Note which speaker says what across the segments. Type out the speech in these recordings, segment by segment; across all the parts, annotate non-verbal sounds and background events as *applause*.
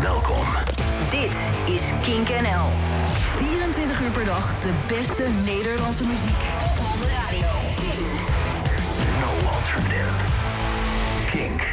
Speaker 1: Welkom.
Speaker 2: Dit is Kink NL. 24 uur per dag de beste Nederlandse muziek. Op onze radio.
Speaker 1: No alternative. Kink.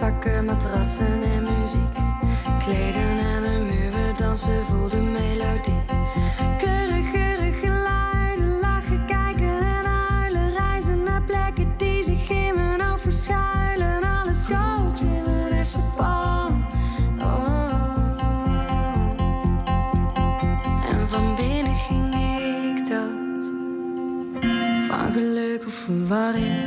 Speaker 3: zakken, matrassen en muziek. Kleden en een muur, dansen voor de melodie. Keurig, keurig geluiden, lachen, kijken en huilen. Reizen naar plekken die zich in mijn nou hoofd verschuilen. Alles kookt in mijn pan. Oh. En van binnen ging ik dood. Van geluk of verwarring.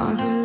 Speaker 3: Van geluk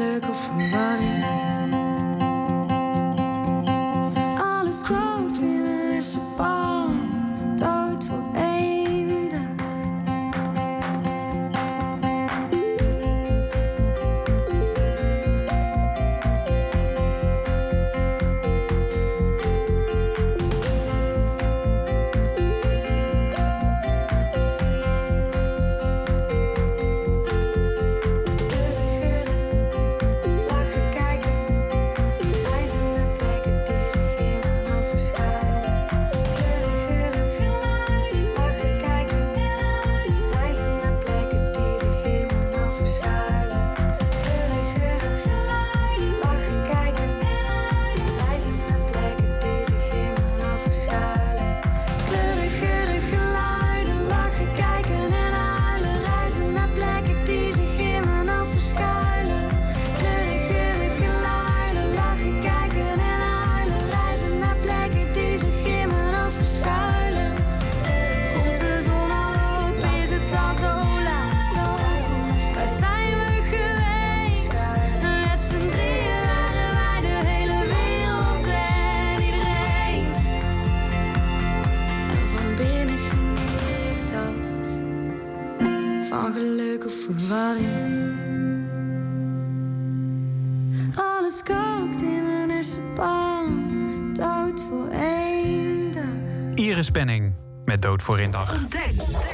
Speaker 3: Dood voor in dag.
Speaker 2: Ontdek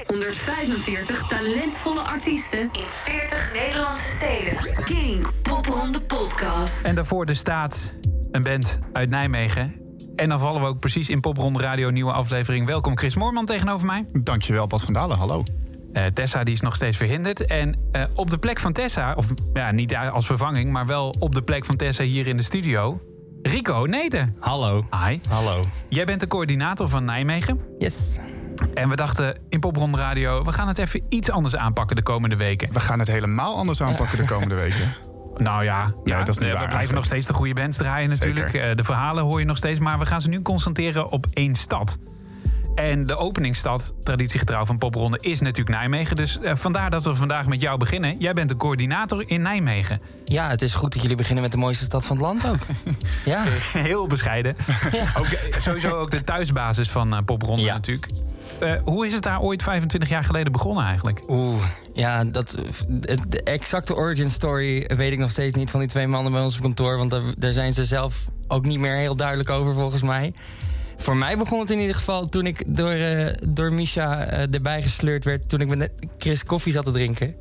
Speaker 2: 145 talentvolle artiesten in 40 Nederlandse steden. King Popronde Podcast.
Speaker 4: En daarvoor de staat, een band uit Nijmegen. En dan vallen we ook precies in Popronde Radio, nieuwe aflevering. Welkom Chris Moorman tegenover mij.
Speaker 5: Dankjewel, Bas van Dalen. Hallo.
Speaker 4: Eh, Tessa die is nog steeds verhinderd. En eh, op de plek van Tessa, of ja, niet als vervanging... maar wel op de plek van Tessa hier in de studio... Rico Neten.
Speaker 6: Hallo.
Speaker 4: Hi.
Speaker 6: Hallo.
Speaker 4: Jij bent de coördinator van Nijmegen.
Speaker 6: Yes.
Speaker 4: En we dachten in Popronde Radio... we gaan het even iets anders aanpakken de komende weken.
Speaker 5: We gaan het helemaal anders aanpakken de komende weken. *laughs*
Speaker 4: Nou ja, ja
Speaker 5: dat is niet
Speaker 4: we
Speaker 5: waar
Speaker 4: blijven
Speaker 5: eigenlijk.
Speaker 4: nog steeds de goede bands draaien natuurlijk.
Speaker 5: Zeker.
Speaker 4: Eh, De verhalen hoor je nog steeds. Maar we gaan ze nu concentreren op één stad. En de openingsstad, traditiegetrouw van Popronde, is natuurlijk Nijmegen. Dus eh, vandaar dat we vandaag met jou beginnen. Jij bent de coördinator in Nijmegen.
Speaker 6: Ja, het is goed dat jullie beginnen met de mooiste stad van het land ook. *laughs* ja.
Speaker 4: Heel bescheiden. *laughs* Ook, eh, sowieso ook de thuisbasis van eh, Popronde
Speaker 6: Ja.
Speaker 4: natuurlijk. Hoe is het daar ooit 25 jaar geleden begonnen eigenlijk?
Speaker 6: Oeh, ja, dat, de exacte origin story weet ik nog steeds niet van die twee mannen bij ons op kantoor. Want daar, daar zijn ze zelf ook niet meer heel duidelijk over volgens mij. Voor mij begon het in ieder geval toen ik door, eh, door Misha eh, erbij gesleurd werd. Toen ik met Chris koffie zat te drinken.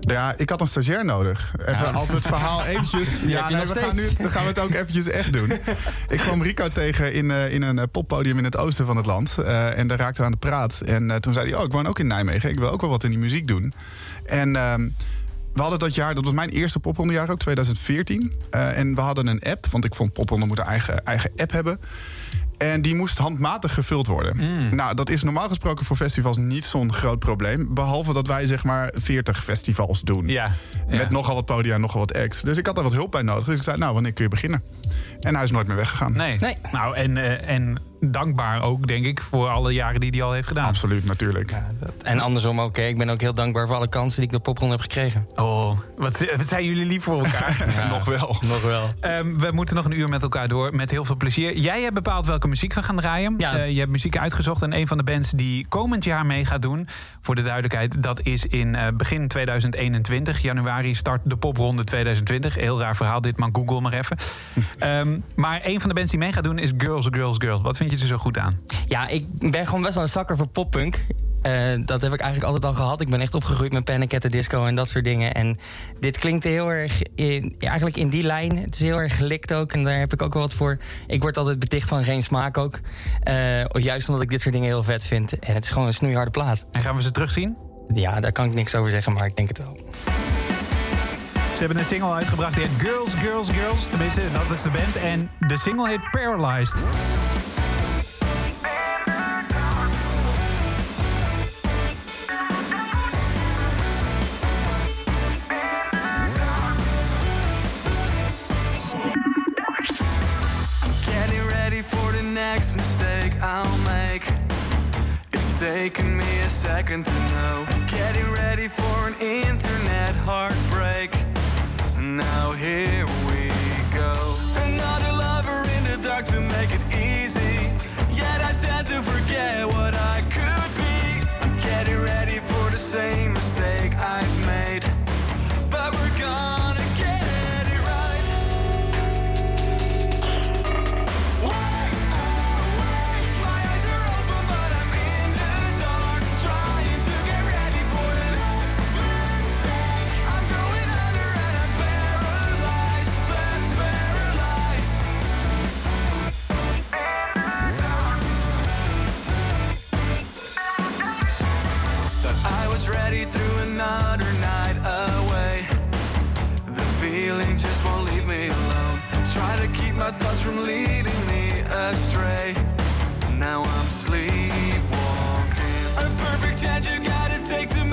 Speaker 5: Ja, ik had een stagiair nodig. Even als we het verhaal eventjes... *laughs* Ja, nee, we, gaan nu, we gaan het ook eventjes echt doen. *laughs* Ik kwam Rico tegen in, eh, in een poppodium in het oosten van het land. En daar raakten we aan de praat. En toen zei hij, oh, ik woon ook in Nijmegen. Ik wil ook wel wat in die muziek doen. En... ehm, we hadden dat jaar, dat was mijn eerste poprondejaar ook, 2014. Eh, en we hadden een app, want ik vond popronde moet een eigen, eigen app hebben. En die moest handmatig gevuld worden. Nou, dat is normaal gesproken voor festivals niet zo'n groot probleem. Behalve dat wij zeg maar 40 festivals doen.
Speaker 4: Ja,
Speaker 5: Met nogal wat podia en nogal wat acts. Dus ik had daar wat hulp bij nodig. Dus ik zei, nou, wanneer kun je beginnen? En hij is nooit meer weggegaan.
Speaker 4: Nee.
Speaker 6: Nee.
Speaker 4: Nou, en, eh, en dankbaar ook, denk ik, voor alle jaren die hij al heeft gedaan.
Speaker 5: Absoluut, natuurlijk.
Speaker 6: En andersom ook. hè. Ik ben ook heel dankbaar voor alle kansen die ik door Popronde heb gekregen.
Speaker 4: Oh, wat, wat zijn jullie lief voor elkaar. *laughs*
Speaker 5: Nog wel.
Speaker 6: Nog wel.
Speaker 4: Ehm, we moeten nog een uur met elkaar door, met heel veel plezier. Jij hebt bepaald welke muziek we gaan draaien.
Speaker 6: Ja.
Speaker 4: Eh, je hebt muziek uitgezocht en een van de bands die komend jaar mee gaat doen... voor de duidelijkheid, dat is in eh, begin 2021. Januari start de popronde 2020. Heel raar verhaal dit, maar google maar even. *laughs* Ehm, maar een van de bands die mee gaat doen is Girls, Girls, Girls. Wat vind je er zo goed aan?
Speaker 6: Ja, ik ben gewoon best wel een zakker voor poppunk. Eh, dat heb ik eigenlijk altijd al gehad. Ik ben echt opgegroeid met Panic at the Disco en dat soort dingen. En dit klinkt heel erg, in, ja, eigenlijk in die lijn. Het is heel erg gelikt ook en daar heb ik ook wel wat voor. Ik word altijd beticht van geen smaak ook. Eh, juist omdat ik dit soort dingen heel vet vind. En het is gewoon een snoeiharde plaat.
Speaker 4: En gaan we ze terugzien?
Speaker 6: Ja, daar kan ik niks over zeggen, maar ik denk het wel.
Speaker 4: Hebben een single uitgebracht die heet Girls, Girls, Girls. Tenminste, dat is de band. En de single heet Paralyzed.
Speaker 7: It's taken me a second to know. Getting ready for an internet heartbreak. Now here we go. Another lover in the dark to make it easy. Yet I tend to forget what I could be. I'm getting ready for the same mistake I've feeling just won't leave me alone. Try to keep my thoughts from leading me astray. Now I'm sleepwalking. A perfect chance you gotta take to make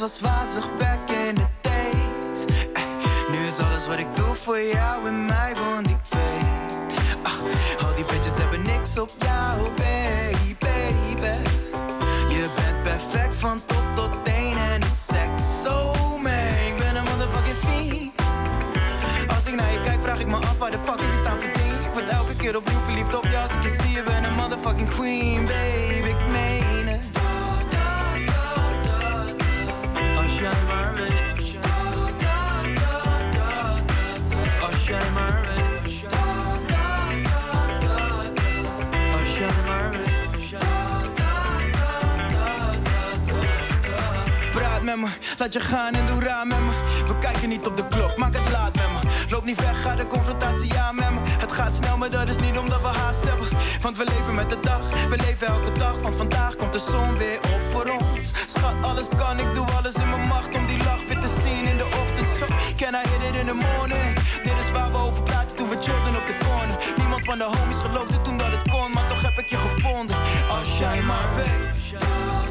Speaker 7: was wazig back in the days. Nu is alles wat ik doe voor jou en mij, want ik weet. Ah, al die bitches hebben niks op jou, baby, baby. Je bent perfect van top tot teen en de seks. Zo man, ik ben een motherfucking fiend. Als ik naar je kijk, vraag ik me af waar de fuck ik het aan verdien. Ik word elke keer opnieuw verliefd op je als ik je zie. Je bent een motherfucking queen, babe, laat je gaan en doe raar met me. We kijken niet op de klok, maak het laat met me. Loop niet weg, ga de confrontatie aan met me. Het gaat snel, maar dat is niet omdat we haast hebben. Want we leven met de dag, we leven elke dag. Want vandaag komt de zon weer op voor ons. Schat, alles kan, ik doe alles in mijn macht om die lach weer te zien in de ochtend. Can I hit it in the morning? Dit is waar we over praten toen we chillden op de corner. Niemand van de homies geloofde toen dat het kon, maar toch heb ik je gevonden. Als jij maar weet.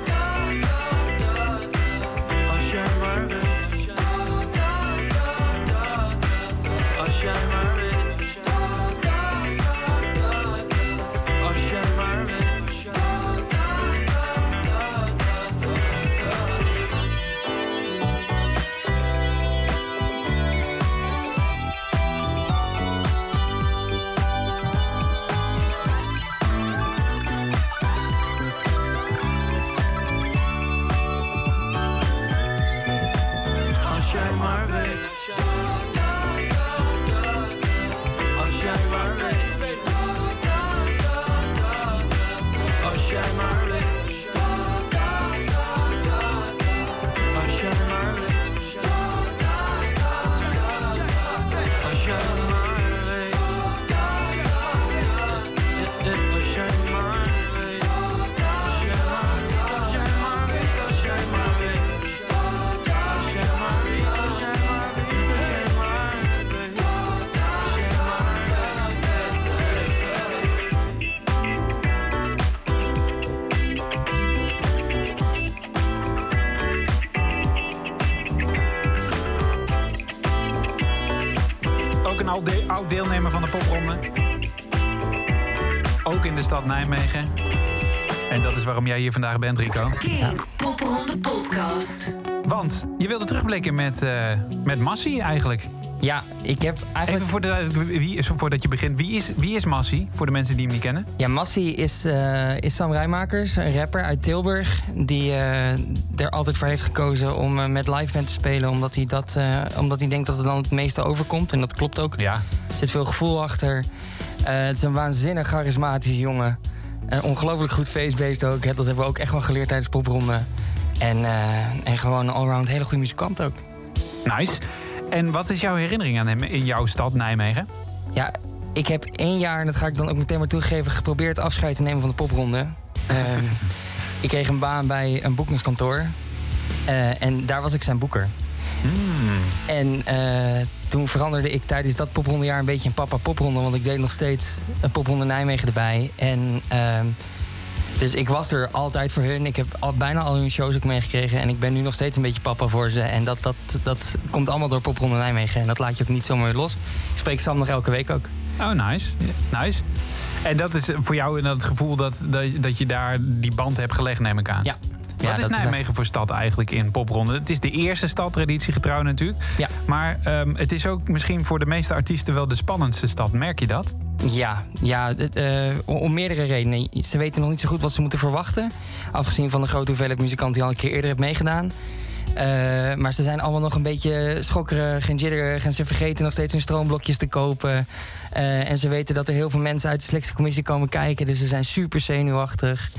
Speaker 4: Stad Nijmegen. En dat is waarom jij hier vandaag bent, Rico.
Speaker 2: Kink Popronde Podcast.
Speaker 4: Want je wilde terugblikken met, eh met Massie eigenlijk.
Speaker 6: Ja, ik heb eigenlijk...
Speaker 4: Even voor de, wie is, voordat je begint, wie is, wie is Massie? Voor de mensen die hem niet kennen.
Speaker 6: Ja, Massie is, eh, is Sam Rijmakers, een rapper uit Tilburg... die eh, er altijd voor heeft gekozen om met live band te spelen... Omdat hij, dat, eh, omdat hij denkt dat het dan het meeste overkomt. En dat klopt ook.
Speaker 4: Ja.
Speaker 6: Er zit veel gevoel achter. Eh, het is een waanzinnig charismatische jongen. Een ongelooflijk goed feestbeest ook. Dat hebben we ook echt wel geleerd tijdens popronde. En, eh, en gewoon een allround hele goede muzikant ook.
Speaker 4: Nice. En wat is jouw herinnering aan hem in jouw stad Nijmegen?
Speaker 6: Ja, ik heb één jaar, en dat ga ik dan ook meteen maar toegeven... geprobeerd afscheid te nemen van de popronde. *laughs* Ehm, ik kreeg een baan bij een boekingskantoor. Eh, en daar was ik zijn boeker. En eh, toen veranderde ik tijdens dat poprondejaar een beetje in papa popronde. Want ik deed nog steeds een popronde Nijmegen erbij. En ehm, dus ik was er altijd voor hun. Ik heb al, bijna al hun shows ook meegekregen. En ik ben nu nog steeds een beetje papa voor ze. En dat, dat, dat komt allemaal door popronde Nijmegen. En dat laat je ook niet zomaar weer los. Ik spreek Sam nog elke week ook.
Speaker 4: Oh, nice. Nice. En dat is voor jou het gevoel dat, dat, dat je daar die band hebt gelegd, neem ik aan.
Speaker 6: Ja.
Speaker 4: Wat
Speaker 6: Ja,
Speaker 4: is
Speaker 6: dat is
Speaker 4: Nijmegen voor stad eigenlijk in popronde? Het is de eerste stad, traditiegetrouw natuurlijk.
Speaker 6: Ja.
Speaker 4: Maar ehm, het is ook misschien voor de meeste artiesten wel de spannendste stad. Merk je dat?
Speaker 6: Ja, ja het, eh, om meerdere redenen. Ze weten nog niet zo goed wat ze moeten verwachten. Afgezien van de grote hoeveelheid muzikanten die al een keer eerder hebben meegedaan. Eh, maar ze zijn allemaal nog een beetje schokkerig en jitterig. En ze vergeten nog steeds hun stroomblokjes te kopen. Eh, en ze weten dat er heel veel mensen uit de selectiecommissie komen kijken. Dus ze zijn super zenuwachtig.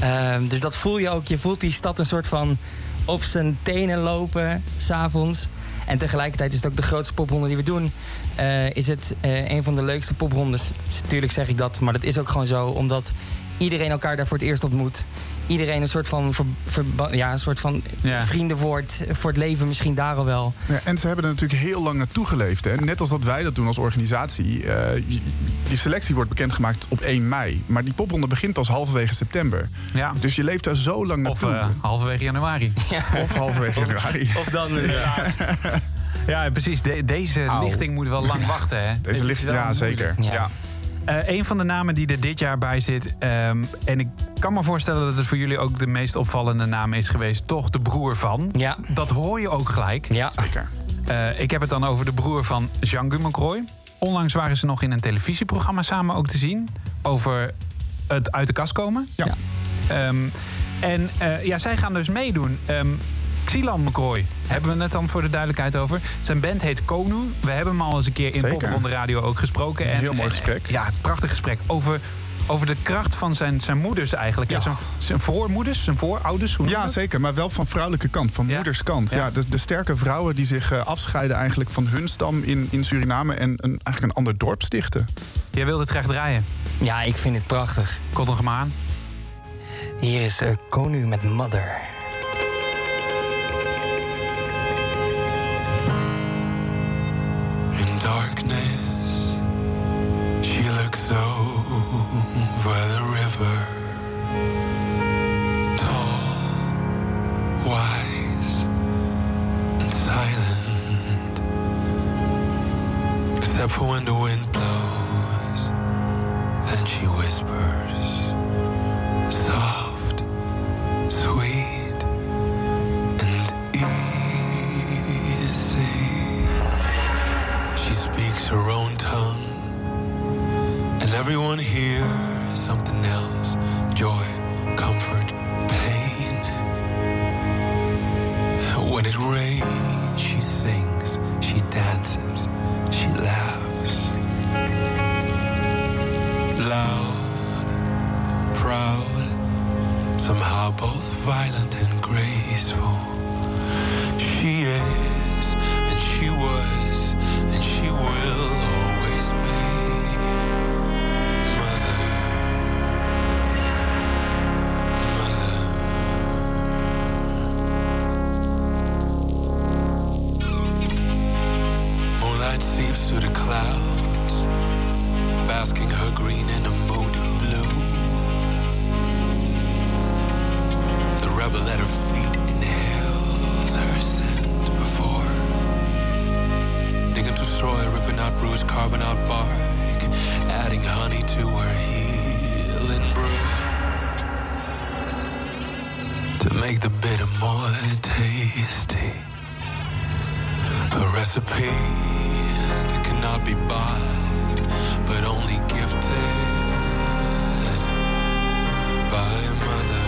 Speaker 6: Ehm, dus dat voel je ook. Je voelt die stad een soort van op zijn tenen lopen, s'avonds. En tegelijkertijd is het ook de grootste popronde die we doen. Eh, is het eh, een van de leukste poprondes. Tuurlijk zeg ik dat, maar dat is ook gewoon zo. Omdat iedereen elkaar daar voor het eerst ontmoet. Iedereen een soort van, ver- ja, een soort van
Speaker 4: Ja.
Speaker 6: vrienden wordt. Voor het leven misschien daar al wel.
Speaker 5: Ja, en ze hebben er natuurlijk heel lang naartoe geleefd. Hè? Net als dat wij dat doen als organisatie. Eh, die selectie wordt bekendgemaakt op 1 mei. Maar die popronde begint pas halverwege september.
Speaker 4: Ja.
Speaker 5: Dus je leeft daar zo lang
Speaker 4: Of
Speaker 5: naartoe.
Speaker 4: eh, halverwege januari. *laughs*
Speaker 5: of halverwege januari.
Speaker 6: Of dan inderdaad. *laughs*
Speaker 4: Ja, precies. De- deze
Speaker 5: Auw.
Speaker 4: lichting moet wel lang *laughs* wachten, hè?
Speaker 5: Deze
Speaker 4: is
Speaker 5: licht,
Speaker 4: wel
Speaker 5: ja, zeker.
Speaker 4: moeilijk.
Speaker 6: Ja.
Speaker 4: Eh, een van de namen die er dit jaar bij zit... ehm, en ik kan me voorstellen dat het voor jullie ook de meest opvallende naam is geweest... toch de broer van.
Speaker 6: Ja.
Speaker 4: Dat hoor je ook gelijk.
Speaker 6: Ja.
Speaker 5: Zeker.
Speaker 4: Eh, ik heb het dan over de broer van Jean Gummerkrooi. Onlangs waren ze nog in een televisieprogramma samen ook te zien... over het uit de kast komen.
Speaker 5: Ja.
Speaker 4: Ehm, en eh, ja, zij gaan dus meedoen. Ehm Xilan McCroy, hebben we het dan voor de duidelijkheid over. Zijn band heet Konu. We hebben hem al eens een keer in
Speaker 5: Zeker.
Speaker 4: Popronde Radio ook gesproken.
Speaker 5: Een heel mooi gesprek.
Speaker 4: En, ja, het prachtig gesprek over, over de kracht van zijn, zijn moeders eigenlijk.
Speaker 5: Ja.
Speaker 4: Zijn, zijn voormoeders, zijn voorouders. Hoe
Speaker 5: Ja, zeker. Maar wel van vrouwelijke kant, van
Speaker 4: Ja.
Speaker 5: moederskant. Ja.
Speaker 4: Ja.
Speaker 5: de, de sterke vrouwen die zich eh, afscheiden eigenlijk van hun stam in, in Suriname... en een, eigenlijk een ander dorp stichten.
Speaker 4: Jij wilde het graag draaien.
Speaker 6: ja, ik vind het prachtig.
Speaker 4: Komt nog maar aan.
Speaker 6: Hier is uh, Konu met Mother.
Speaker 7: was carving out bark, adding honey to her healing brew
Speaker 8: to make the bitter more tasty. A recipe that cannot be bought, but only gifted by a mother.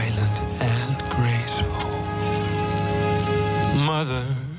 Speaker 8: silent and graceful. Mother.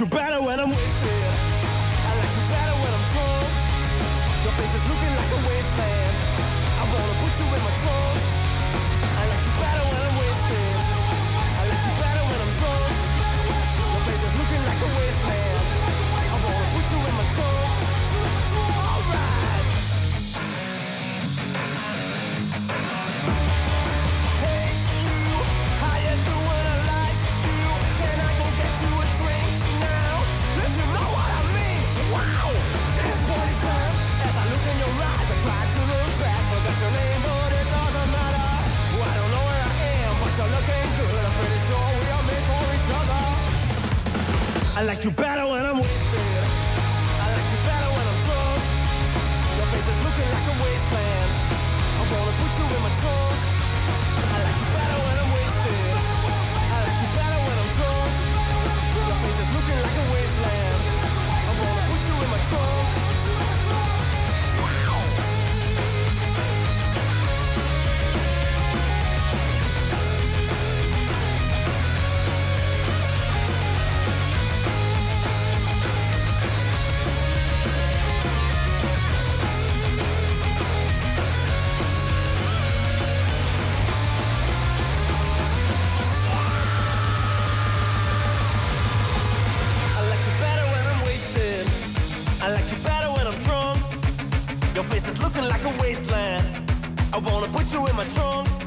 Speaker 9: you better when I'm wasted. I like you better when I'm drunk. Your face is looking like a wasteland. I wanna put you in my trunk. I like you better when I like you better when I'm with wanna put you in my trunk.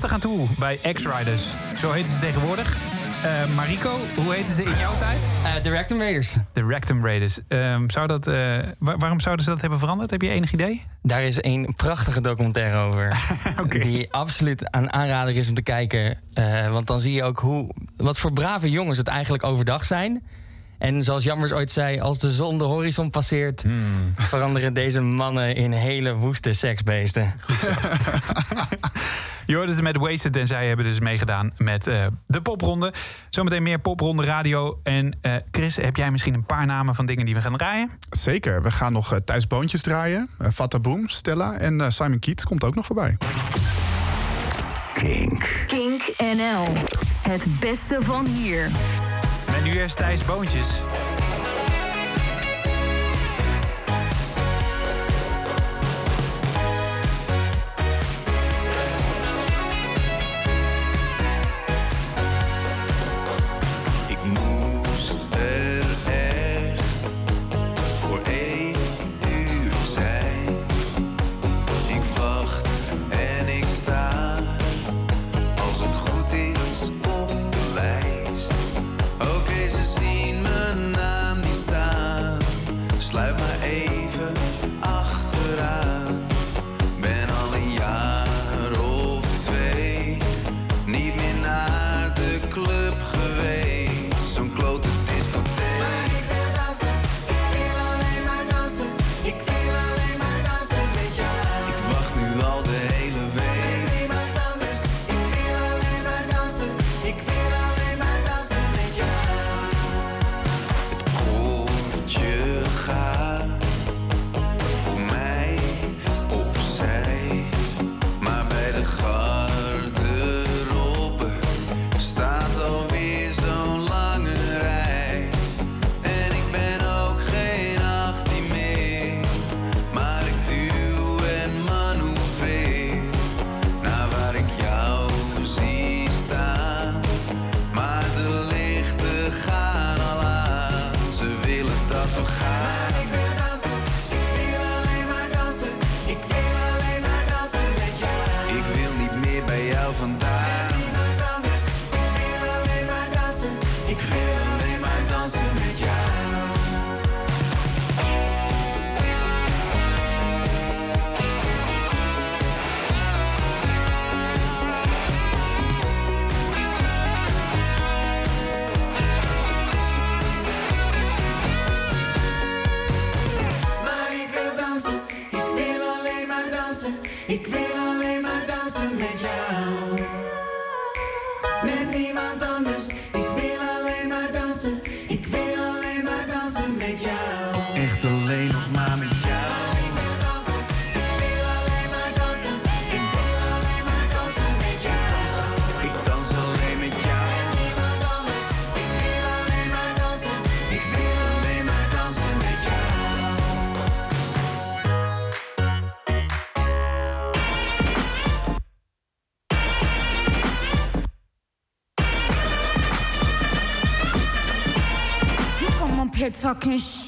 Speaker 10: te gaan toe bij X-Riders. Zo heten ze tegenwoordig. Uh, Mariko, hoe heten ze in jouw tijd?
Speaker 6: Eh, de Rectum Raiders.
Speaker 10: De Rectum Raiders. Ehm, zou dat, eh, waarom zouden ze dat hebben veranderd? Heb je enig idee?
Speaker 6: Daar is een prachtige documentaire over. *laughs* Die absoluut aan aanrader is om te kijken. want dan zie je ook hoe, wat voor brave jongens het eigenlijk overdag zijn. En zoals Jammers ooit zei, als de zon de horizon passeert...
Speaker 10: Hmm.
Speaker 6: Veranderen deze mannen in hele woeste seksbeesten. Goed zo. *laughs*
Speaker 10: Je hoorde ze met Wasted en zij hebben dus meegedaan met eh, de popronde. Zometeen meer popronde radio. En eh, Chris, heb jij misschien een paar namen van dingen die we gaan draaien?
Speaker 5: Zeker. We gaan nog uh, Thijs Boontjes draaien. Uh, Fata Boom, Stella en Simon Kiet komt ook nog voorbij.
Speaker 11: Kink. Kink NL. Het beste van hier.
Speaker 10: En nu eerst Thijs Boontjes.
Speaker 12: Het alleen nog maar met jou. Dansen. Ik wil alleen maar dansen. Ik wil alleen maar dansen met jouw. Ik dans alleen met jou En niemand anders. Ik wil alleen maar dansen. Ik wil alleen maar dansen met jouw. Hier komt mijn pet zakjes.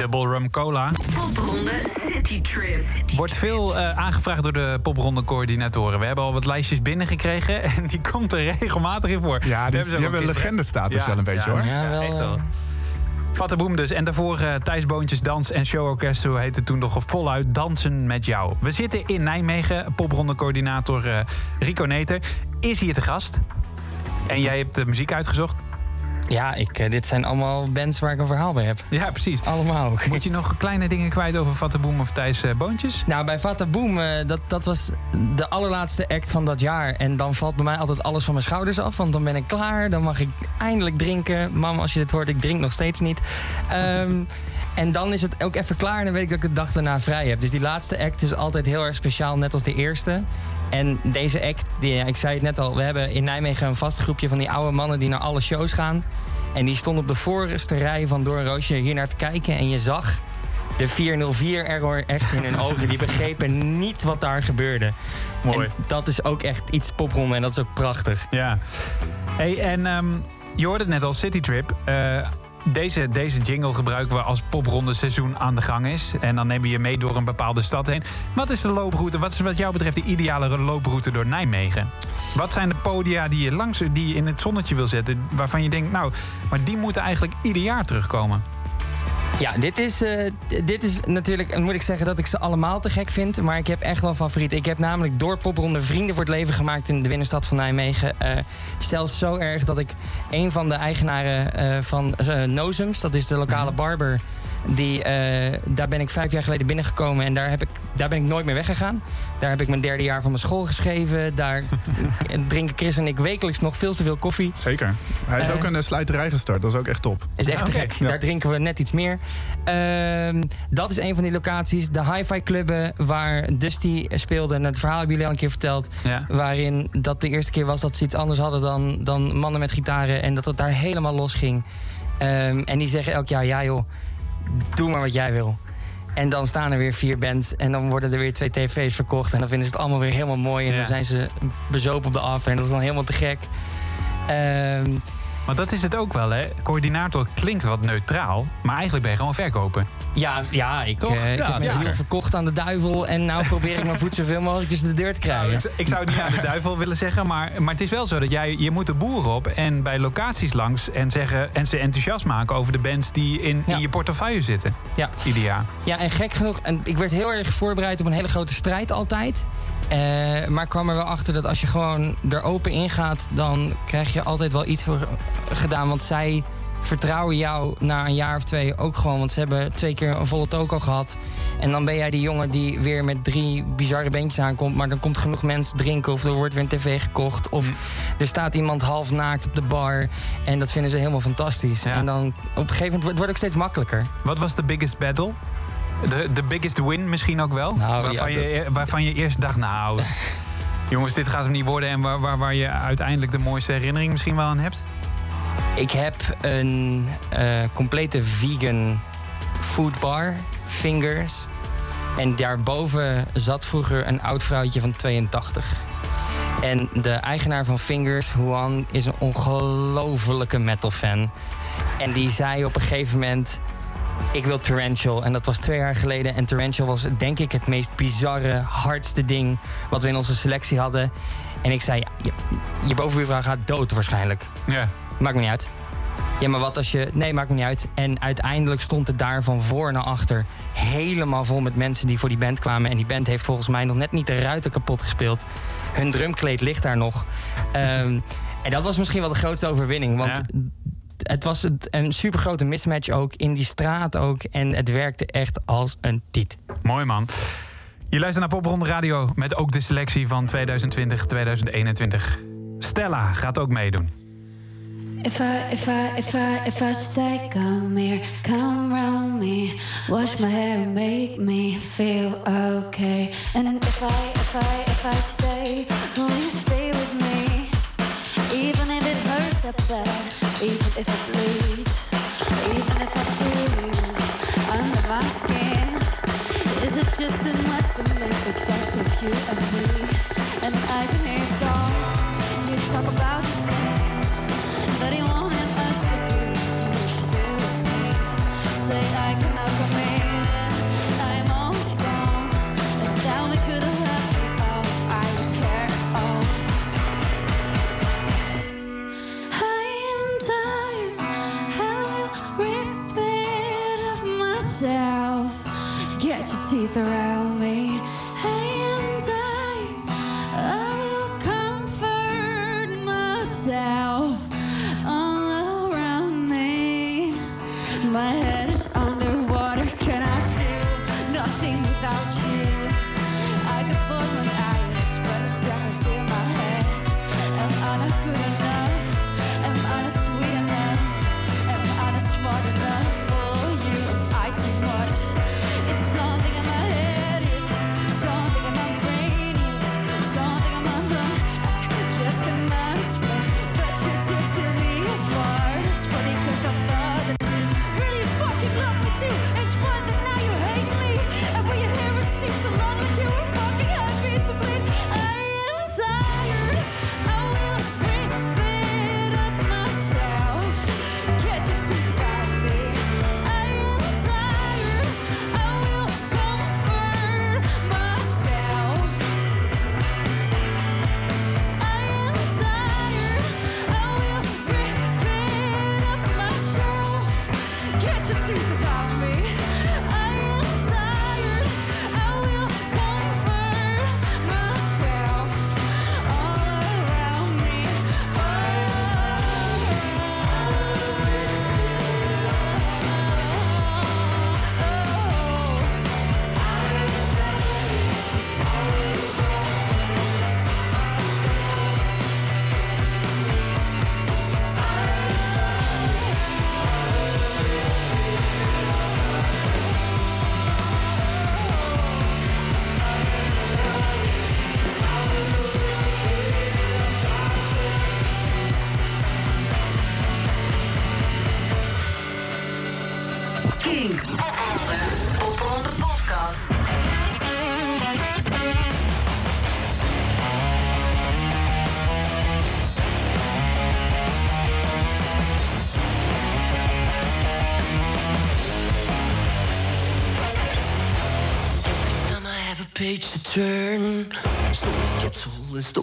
Speaker 12: Double Rum Cola.
Speaker 2: Popronde City Trip.
Speaker 4: Wordt veel eh, aangevraagd door de popronde coördinatoren. We hebben al wat lijstjes binnengekregen *laughs* en die komt er regelmatig in voor.
Speaker 5: Ja, die, die hebben legendestatus
Speaker 4: Ja,
Speaker 5: wel een beetje
Speaker 4: ja,
Speaker 5: hoor.
Speaker 6: Ja, wel,
Speaker 4: echt wel. Fataboom dus. En daarvoor eh Thijs Boontjes Dans en Showorkest. Zo heette het toen nog voluit Dansen met jou. We zitten in Nijmegen. Popronde coördinator eh, Rico Neter is hier te gast. En jij hebt de muziek uitgezocht.
Speaker 6: Ja, ik, eh, dit zijn allemaal bands waar ik een verhaal bij heb.
Speaker 4: Ja, precies.
Speaker 6: Allemaal ook.
Speaker 4: Moet je nog kleine dingen kwijt over Fataboom of Thijs eh, Boontjes?
Speaker 6: Nou, bij Fata Boom, eh, dat, dat was de allerlaatste act van dat jaar. En dan valt bij mij altijd alles van mijn schouders af. Want dan ben ik klaar, dan mag ik eindelijk drinken. Mam, als je dit hoort, ik drink nog steeds niet. Ehm, *laughs* en dan is het ook even klaar en dan weet ik dat ik de dag daarna vrij heb. Dus die laatste act is altijd heel erg speciaal, net als de eerste. En deze act, die, ja, ik zei het net al, we hebben in Nijmegen een vast groepje van die oude mannen die naar alle shows gaan. En die stonden op de voorste rij van Door een Roosje hier naar te kijken. En je zag de 404-error echt in hun *laughs* ogen. Die begrepen niet wat daar gebeurde.
Speaker 4: Mooi.
Speaker 6: En dat is ook echt iets popronde en dat is ook prachtig.
Speaker 4: Ja. Hey, en ehm, je hoorde het net al, City Trip. Deze, deze jingle gebruiken we als popronde seizoen aan de gang is. En dan nemen we je mee door een bepaalde stad heen. Wat is de looproute? Wat is wat jou betreft de ideale looproute door Nijmegen? Wat zijn de podia die je langs, die je in het zonnetje wil zetten? Waarvan je denkt, nou, maar die moeten eigenlijk ieder jaar terugkomen.
Speaker 6: Ja, dit is, d- dit is natuurlijk, moet ik zeggen dat ik ze allemaal te gek vind. Maar ik heb echt wel favorieten. Ik heb namelijk door popronde vrienden voor het leven gemaakt in de binnenstad van Nijmegen. Eh, zelfs zo erg dat ik een van de eigenaren eh, van Nozems, dat is de lokale barber. Die, eh, daar ben ik vijf jaar geleden binnengekomen en daar, heb ik, daar ben ik nooit meer weggegaan. Daar heb ik mijn derde jaar van mijn school geschreven. Daar *laughs* drinken Chris en ik wekelijks nog veel te veel koffie.
Speaker 5: Zeker. Hij is
Speaker 6: Eh,
Speaker 5: ook een eh, slijterij gestart. Dat is ook echt top.
Speaker 6: is echt te gek.
Speaker 5: Ja.
Speaker 6: Daar drinken we net iets meer. Ehm, dat is een van die locaties. De hi-fi clubben waar Dusty speelde. En het verhaal hebben jullie al een keer verteld.
Speaker 4: Ja.
Speaker 6: Waarin dat de eerste keer was dat ze iets anders hadden dan, dan mannen met gitaren. En dat het daar helemaal los ging. Ehm, en die zeggen elk jaar, ja joh, doe maar wat jij wil. En dan staan er weer vier bands en dan worden er weer twee tv's verkocht. En dan vinden ze het allemaal weer helemaal mooi. En
Speaker 4: Ja.
Speaker 6: dan zijn ze bezopen op de after. En dat is dan helemaal te gek. Ehm,
Speaker 4: Want dat is het ook wel, hè? Coördinator klinkt wat neutraal, maar eigenlijk ben je gewoon verkoper.
Speaker 6: Ja, ja ik,
Speaker 4: Toch?
Speaker 6: eh, ik
Speaker 4: Ja,
Speaker 6: heb mijn
Speaker 4: zeker.
Speaker 6: ziel verkocht aan de duivel. En nou probeer ik mijn voet zoveel mogelijk tussen de deur te krijgen.
Speaker 4: Nou, ik- ik zou het niet aan de *laughs* duivel willen zeggen, maar, maar het is wel zo dat jij je moet de boeren op en bij locaties langs en zeggen en ze enthousiast maken over de bands die in, in je portefeuille zitten.
Speaker 6: Ja.
Speaker 4: Ieder jaar.
Speaker 6: Ja, en gek genoeg, en ik werd heel erg voorbereid op een hele grote strijd altijd. Eh, maar ik kwam er wel achter dat als je gewoon er open in gaat, dan krijg je altijd wel iets voor gedaan. Want zij vertrouwen jou na een jaar of twee ook gewoon. Want ze hebben twee keer een volle toko gehad. En dan ben jij die jongen die weer met drie bizarre beentjes aankomt. Maar dan komt genoeg mensen drinken. Of er wordt weer een tv gekocht. Of er staat iemand half naakt op de bar. En dat vinden ze helemaal fantastisch. En dan op een gegeven moment wordt het wordt ook steeds makkelijker.
Speaker 4: Wat was de biggest battle? De, de biggest win misschien ook wel? waarvan,
Speaker 6: Nou, ja,
Speaker 4: je, waarvan je eerst dacht, nou, *laughs* jongens, dit gaat hem niet worden. En waar, waar, waar je uiteindelijk de mooiste herinnering misschien wel aan hebt?
Speaker 6: Ik heb een eh, complete vegan foodbar, Fingers. En daarboven zat vroeger een oud vrouwtje van 82. En de eigenaar van Fingers, Juan, is een ongelofelijke metal-fan. En die zei op een gegeven moment... Ik wil Torrential. En dat was twee jaar geleden. En Torrential was denk ik het meest bizarre, hardste ding... wat we in onze selectie hadden. En ik zei, je, je bovenbuurvrouw gaat dood waarschijnlijk.
Speaker 4: Ja.
Speaker 6: Maakt me niet uit. Ja, maar wat als je... Nee, maakt me niet uit. En uiteindelijk stond het daar van voor naar achter... helemaal vol met mensen die voor die band kwamen. En die band heeft volgens mij nog net niet de ruiten kapot gespeeld. Hun drumkleed ligt daar nog. Ehm, en dat was misschien wel de grootste overwinning. Want het was een supergrote mismatch ook. In die straat ook. En het werkte echt als een tiet.
Speaker 4: Mooi man. Je luistert naar Popronde Radio met ook de selectie van 2020-2021. Stella gaat ook meedoen.
Speaker 3: If I, if I, if I, if I stay, come here, come round me, wash my hair and make me feel okay. And if I, if I, if I stay, will you stay with me? Even if it hurts bad, even if it bleeds, even if I feel under my skin. Is it just much to make the best of you and me? And I can it all. You talk about the things that he wanted us to be. Teeth around me. Seems a lot like you were fucking happy to bleed.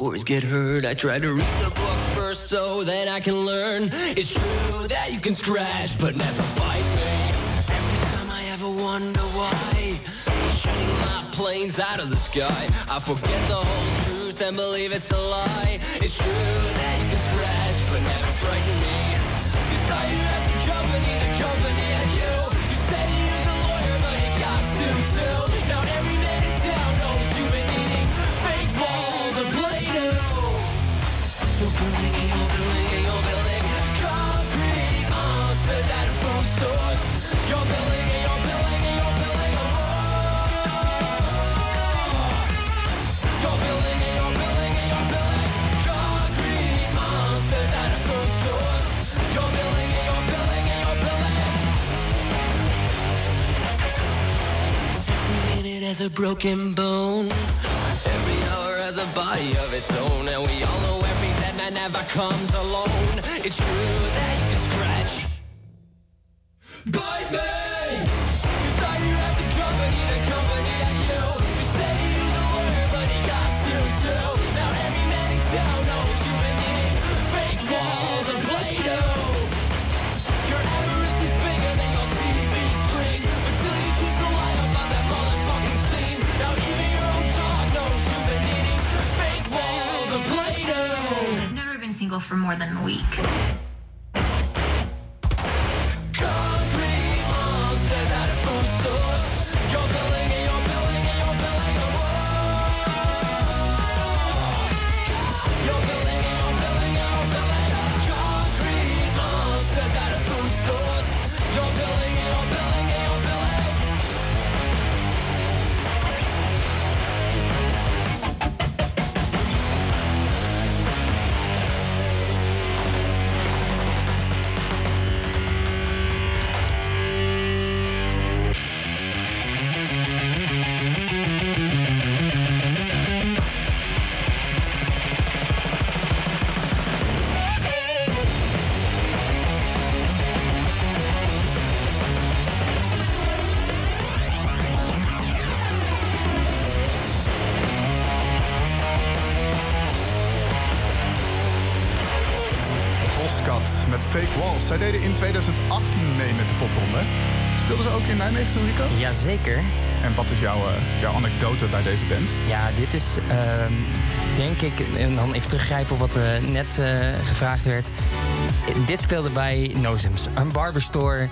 Speaker 13: Stories get heard. I try to read the book first so that I can learn. It's true that you can scratch, but never bite me. Every time I ever wonder why, shooting my planes out of the sky, I forget the whole truth and believe it's a lie. It's true that you can scratch, but never frighten me. Has a broken bone. Every hour has a body of its own, and we all know every dead man never comes alone. It's true that
Speaker 14: for more than a week.
Speaker 5: 2018 mee met de popronde. Speelden ze ook in Nijmegen toen, Rico?
Speaker 6: Jazeker.
Speaker 5: En wat is jouw, eh, jouw anekdote bij deze band?
Speaker 6: Ja, dit is ehm, denk ik, en dan even teruggrijpen op wat er net eh, gevraagd werd. Dit speelde bij Nozems, een barberstore.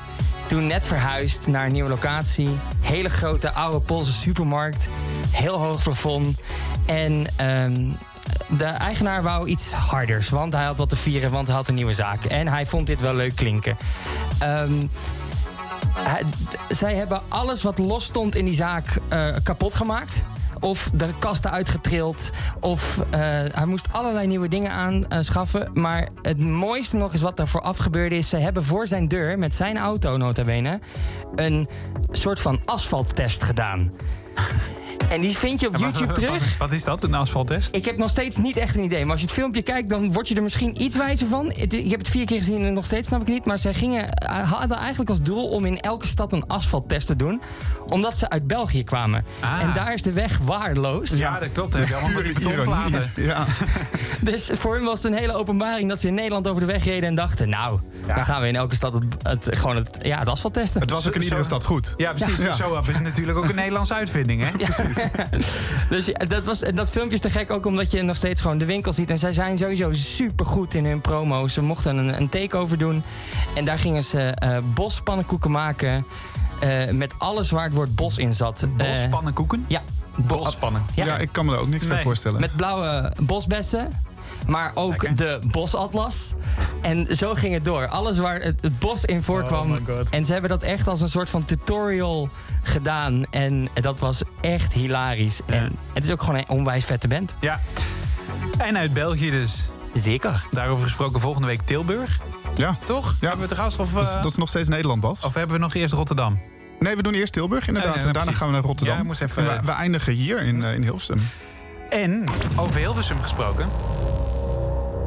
Speaker 6: Toen net verhuisd naar een nieuwe locatie. Hele grote oude Poolse supermarkt. Heel hoog plafond. En ehm, de eigenaar wou iets harders, want hij had wat te vieren, want hij had een nieuwe zaak. En hij vond dit wel leuk klinken. D- zij hebben alles wat los stond in die zaak eh, kapot gemaakt. Of de kasten uitgetrild. Of eh, hij moest allerlei nieuwe dingen aanschaffen. Maar het mooiste nog is wat daarvoor afgebeurde is... ze hebben voor zijn deur, met zijn auto nota bene... een soort van asfalttest gedaan. En die vind je op YouTube *laughs*
Speaker 4: wat-
Speaker 6: terug.
Speaker 4: Wat is dat, een asfalttest?
Speaker 6: Ik heb nog steeds niet echt een idee. Maar als je het filmpje kijkt, dan word je er misschien iets wijzer van. Het- Ik heb het vier keer gezien en nog steeds snap ik het niet. Maar zij gingen, eh, hadden eigenlijk als doel om in elke stad een asfalttest te doen. Omdat ze uit België kwamen.
Speaker 4: Ah.
Speaker 6: En daar is de weg waardeloos.
Speaker 4: Ja, dat klopt. Heb je allemaal die betonplaten. *laughs*
Speaker 5: Ja. *laughs*
Speaker 6: Dus voor hen was het een hele openbaring dat ze in Nederland over de weg reden en dachten... nou, dan gaan we in elke stad het, het, gewoon het, ja, het asfalt testen.
Speaker 5: Het was ook in iedere stad goed.
Speaker 4: Ja, precies.
Speaker 5: Ja.
Speaker 4: Zo is natuurlijk ook een Nederlandse uitvinding, hè? *laughs*
Speaker 6: Dus ja, dat, was, en dat filmpje is te gek ook omdat je nog steeds gewoon de winkel ziet. En zij zijn sowieso super goed in hun promo. Ze mochten een, een takeover doen. En daar gingen ze eh bospannenkoeken maken. eh, met alles waar het woord bos in zat. Eh,
Speaker 4: Bospannenkoeken?
Speaker 6: ja.
Speaker 4: Bosspannen.
Speaker 5: Ja. ik kan me er ook niks bij
Speaker 4: Nee.
Speaker 5: voorstellen.
Speaker 6: Met blauwe bosbessen. Maar ook de bosatlas. En zo ging het door. Alles waar het, het bos in voorkwam.
Speaker 4: Oh God.
Speaker 6: en ze hebben dat echt als een soort van tutorial gedaan. En dat was echt hilarisch. En het is ook gewoon een onwijs vette band.
Speaker 4: Ja. En uit België dus.
Speaker 6: Zeker.
Speaker 4: Daarover gesproken volgende week Tilburg.
Speaker 5: Ja.
Speaker 4: Toch?
Speaker 5: Ja.
Speaker 4: Hebben we het gast of,
Speaker 5: Dat is,
Speaker 4: eh,
Speaker 5: dat is nog steeds Nederland, Bas.
Speaker 4: of hebben we nog eerst Rotterdam?
Speaker 5: Nee, we doen eerst Tilburg inderdaad. En daarna
Speaker 4: precies.
Speaker 5: gaan we naar Rotterdam.
Speaker 4: Ja, even-
Speaker 5: En we, we eindigen hier in, eh, in Hilversum.
Speaker 4: En over Hilversum gesproken.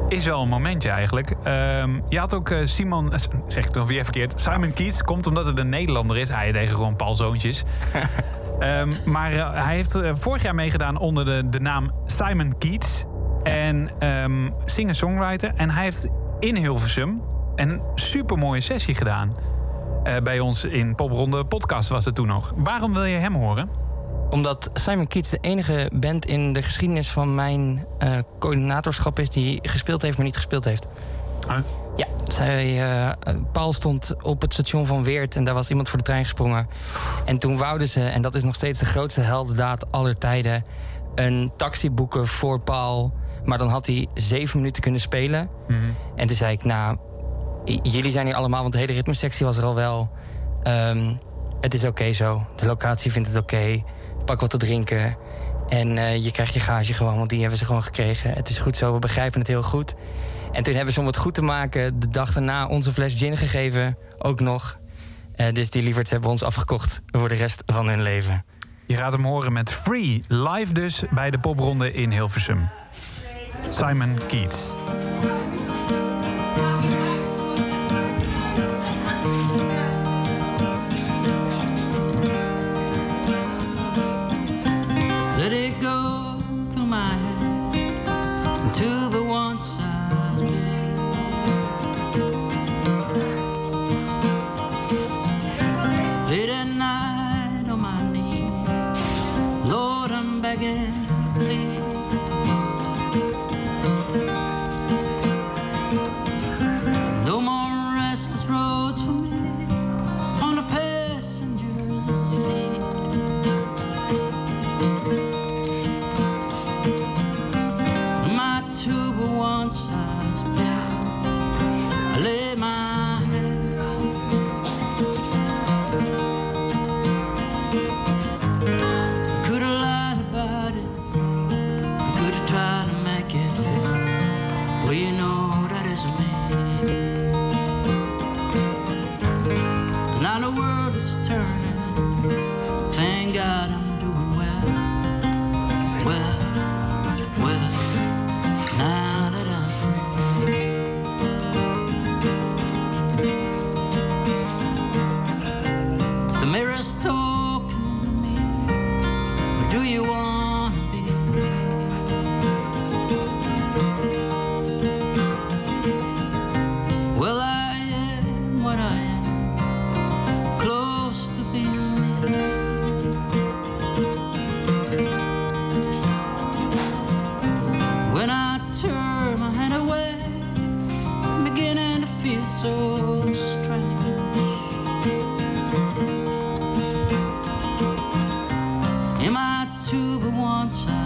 Speaker 4: Is wel een momentje eigenlijk. Ehm, je had ook eh, Simon, eh, zeg ik dan weer verkeerd. Simon Keats komt omdat het een Nederlander is. Hij tegen gewoon Paul Zoontjes. *laughs* Ehm, maar eh, hij heeft vorig jaar meegedaan onder de, de naam Simon Keats. En ehm singer-songwriter. En hij heeft in Hilversum een supermooie sessie gedaan. Bij ons in Popronde podcast was het toen nog. Waarom wil je hem horen?
Speaker 6: Omdat Simon Keats de enige band in de geschiedenis van mijn eh, coördinatorschap is die gespeeld heeft, maar niet gespeeld heeft. Ja, zij, eh, Paul stond op het station van Weert en daar was iemand voor de trein gesprongen. En toen wouden ze, en dat is nog steeds de grootste heldendaad aller tijden, een taxi boeken voor Paul. Maar dan had hij zeven minuten kunnen spelen. En toen zei ik, nou, jullie zijn hier allemaal, want de hele ritmesectie was er al wel. Ehm, het is oké zo. De locatie vindt het oké. Pak wat te drinken. En eh, je krijgt je gage gewoon, want die hebben ze gewoon gekregen. Het is goed zo, we begrijpen het heel goed. En toen hebben ze om het goed te maken de dag daarna onze fles gin gegeven. Ook nog. Eh, dus die lieverds hebben ons afgekocht voor de rest van hun leven.
Speaker 4: Je gaat hem horen met Free, live dus bij de popronde in Hilversum. Simon Keats.
Speaker 15: Am I two but one
Speaker 4: child?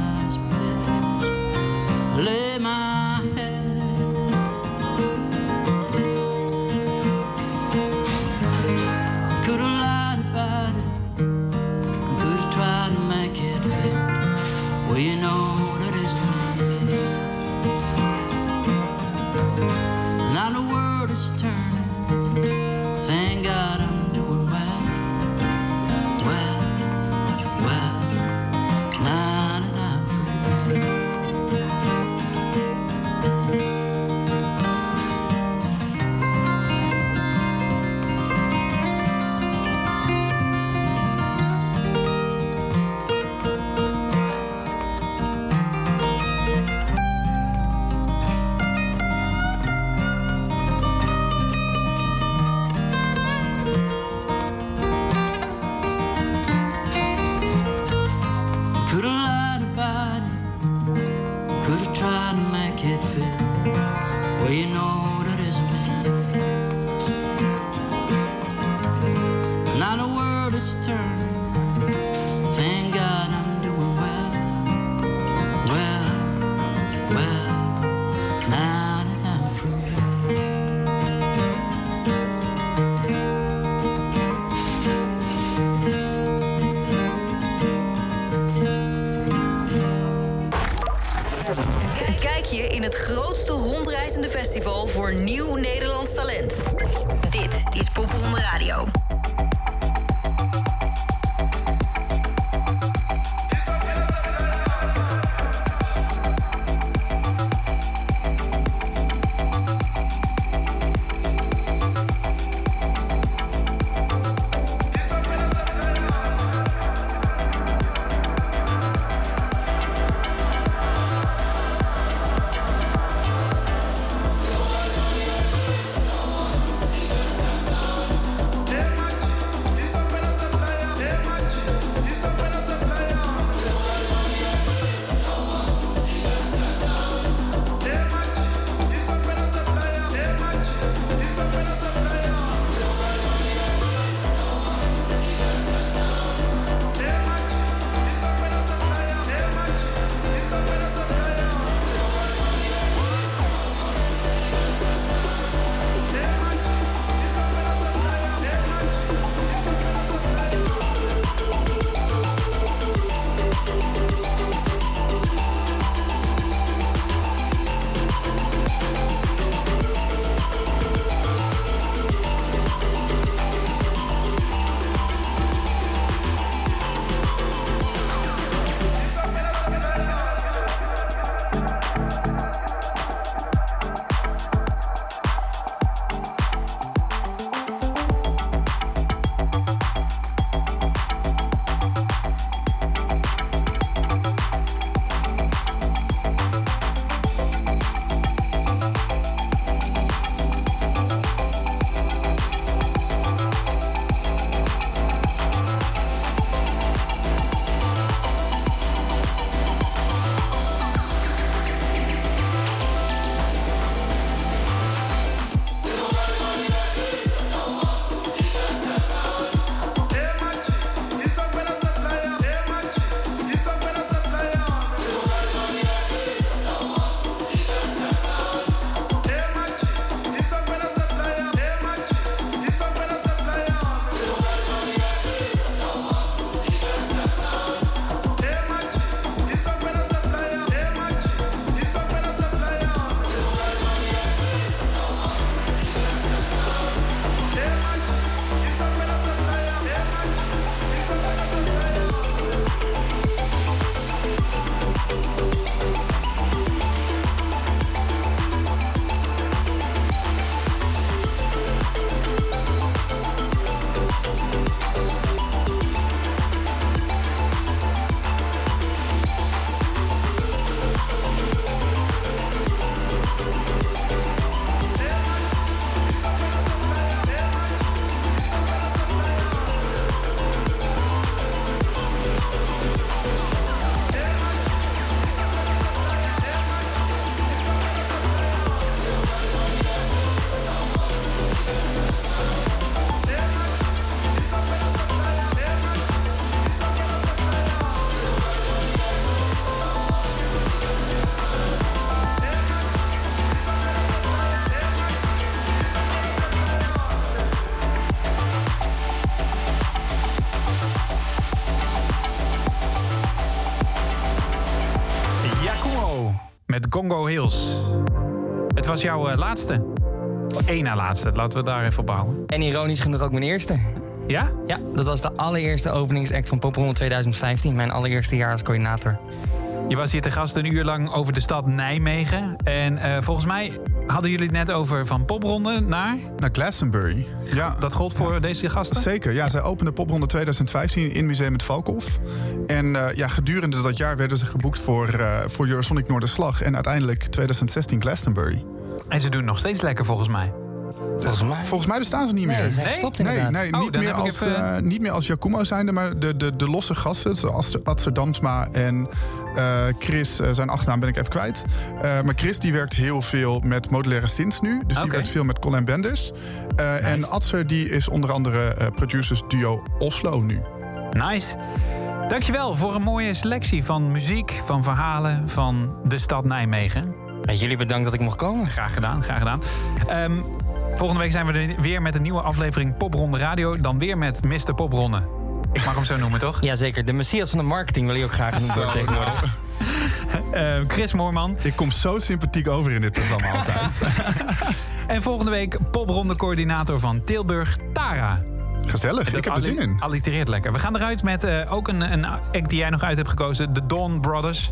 Speaker 4: Congo Hills. Het was jouw eh, laatste. Eén na laatste. Laten we daar even op bouwen.
Speaker 6: En ironisch genoeg ook mijn eerste.
Speaker 4: Ja?
Speaker 6: Ja, dat was de allereerste openingsact van Popronde 2015. Mijn allereerste jaar als coördinator.
Speaker 4: Je was hier te gast een uur lang over de stad Nijmegen. En eh, volgens mij hadden jullie het net over van popronde naar...
Speaker 5: Naar Glastonbury. Ja.
Speaker 4: Dat gold voor deze gasten?
Speaker 5: Zeker, ja. Zij openden popronde 2015 in Museum het Valkhof. En eh, ja, gedurende dat jaar werden ze geboekt voor, eh voor Eurosonic Noorderslag. En uiteindelijk 2016 Glastonbury.
Speaker 4: En ze doen nog steeds lekker volgens mij.
Speaker 6: Volgens mij.
Speaker 5: Volgens mij bestaan ze niet
Speaker 6: Nee,
Speaker 5: meer.
Speaker 6: ze
Speaker 5: nee,
Speaker 6: inderdaad.
Speaker 5: nee,
Speaker 4: Oh,
Speaker 5: niet,
Speaker 4: dan
Speaker 5: meer als,
Speaker 4: even-
Speaker 5: eh, niet meer als Jakumo zijnde, maar de, de, de losse gasten, zoals Adser Damsma en eh, Chris, eh, zijn achternaam ben ik even kwijt. Eh, maar Chris die werkt heel veel met modulaire synths nu, dus die
Speaker 4: Oké.
Speaker 5: werkt veel met Colin Benders. Eh, En Adser die is onder andere eh, producers duo Oslo nu.
Speaker 4: Nice. Dankjewel voor een mooie selectie van muziek, van verhalen van de stad Nijmegen.
Speaker 6: Jullie bedankt dat ik mocht komen.
Speaker 4: Graag gedaan, graag gedaan. Ehm, volgende week zijn we er weer met een nieuwe aflevering Popronde Radio. Dan weer met Mr. Popronde. Ik mag hem zo noemen, toch? *laughs*
Speaker 6: Jazeker, de messias van de marketing wil je ook graag genoemd worden tegenwoordig. *laughs*
Speaker 4: Eh, Chris Moorman.
Speaker 5: Ik kom zo sympathiek over in dit programma *laughs* altijd.
Speaker 4: En volgende week popronde coördinator van Tilburg, Tara.
Speaker 5: Gezellig, ik heb er zin in.
Speaker 4: Allitereert lekker. We gaan eruit met eh, ook een, een act die jij nog uit hebt gekozen. De Dawn Brothers.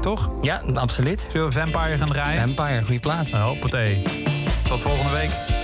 Speaker 4: Toch?
Speaker 6: Ja, absoluut.
Speaker 4: Zullen we Vampire gaan draaien?
Speaker 6: Vampire, goede plaat.
Speaker 4: Hoppatee. Tot volgende week.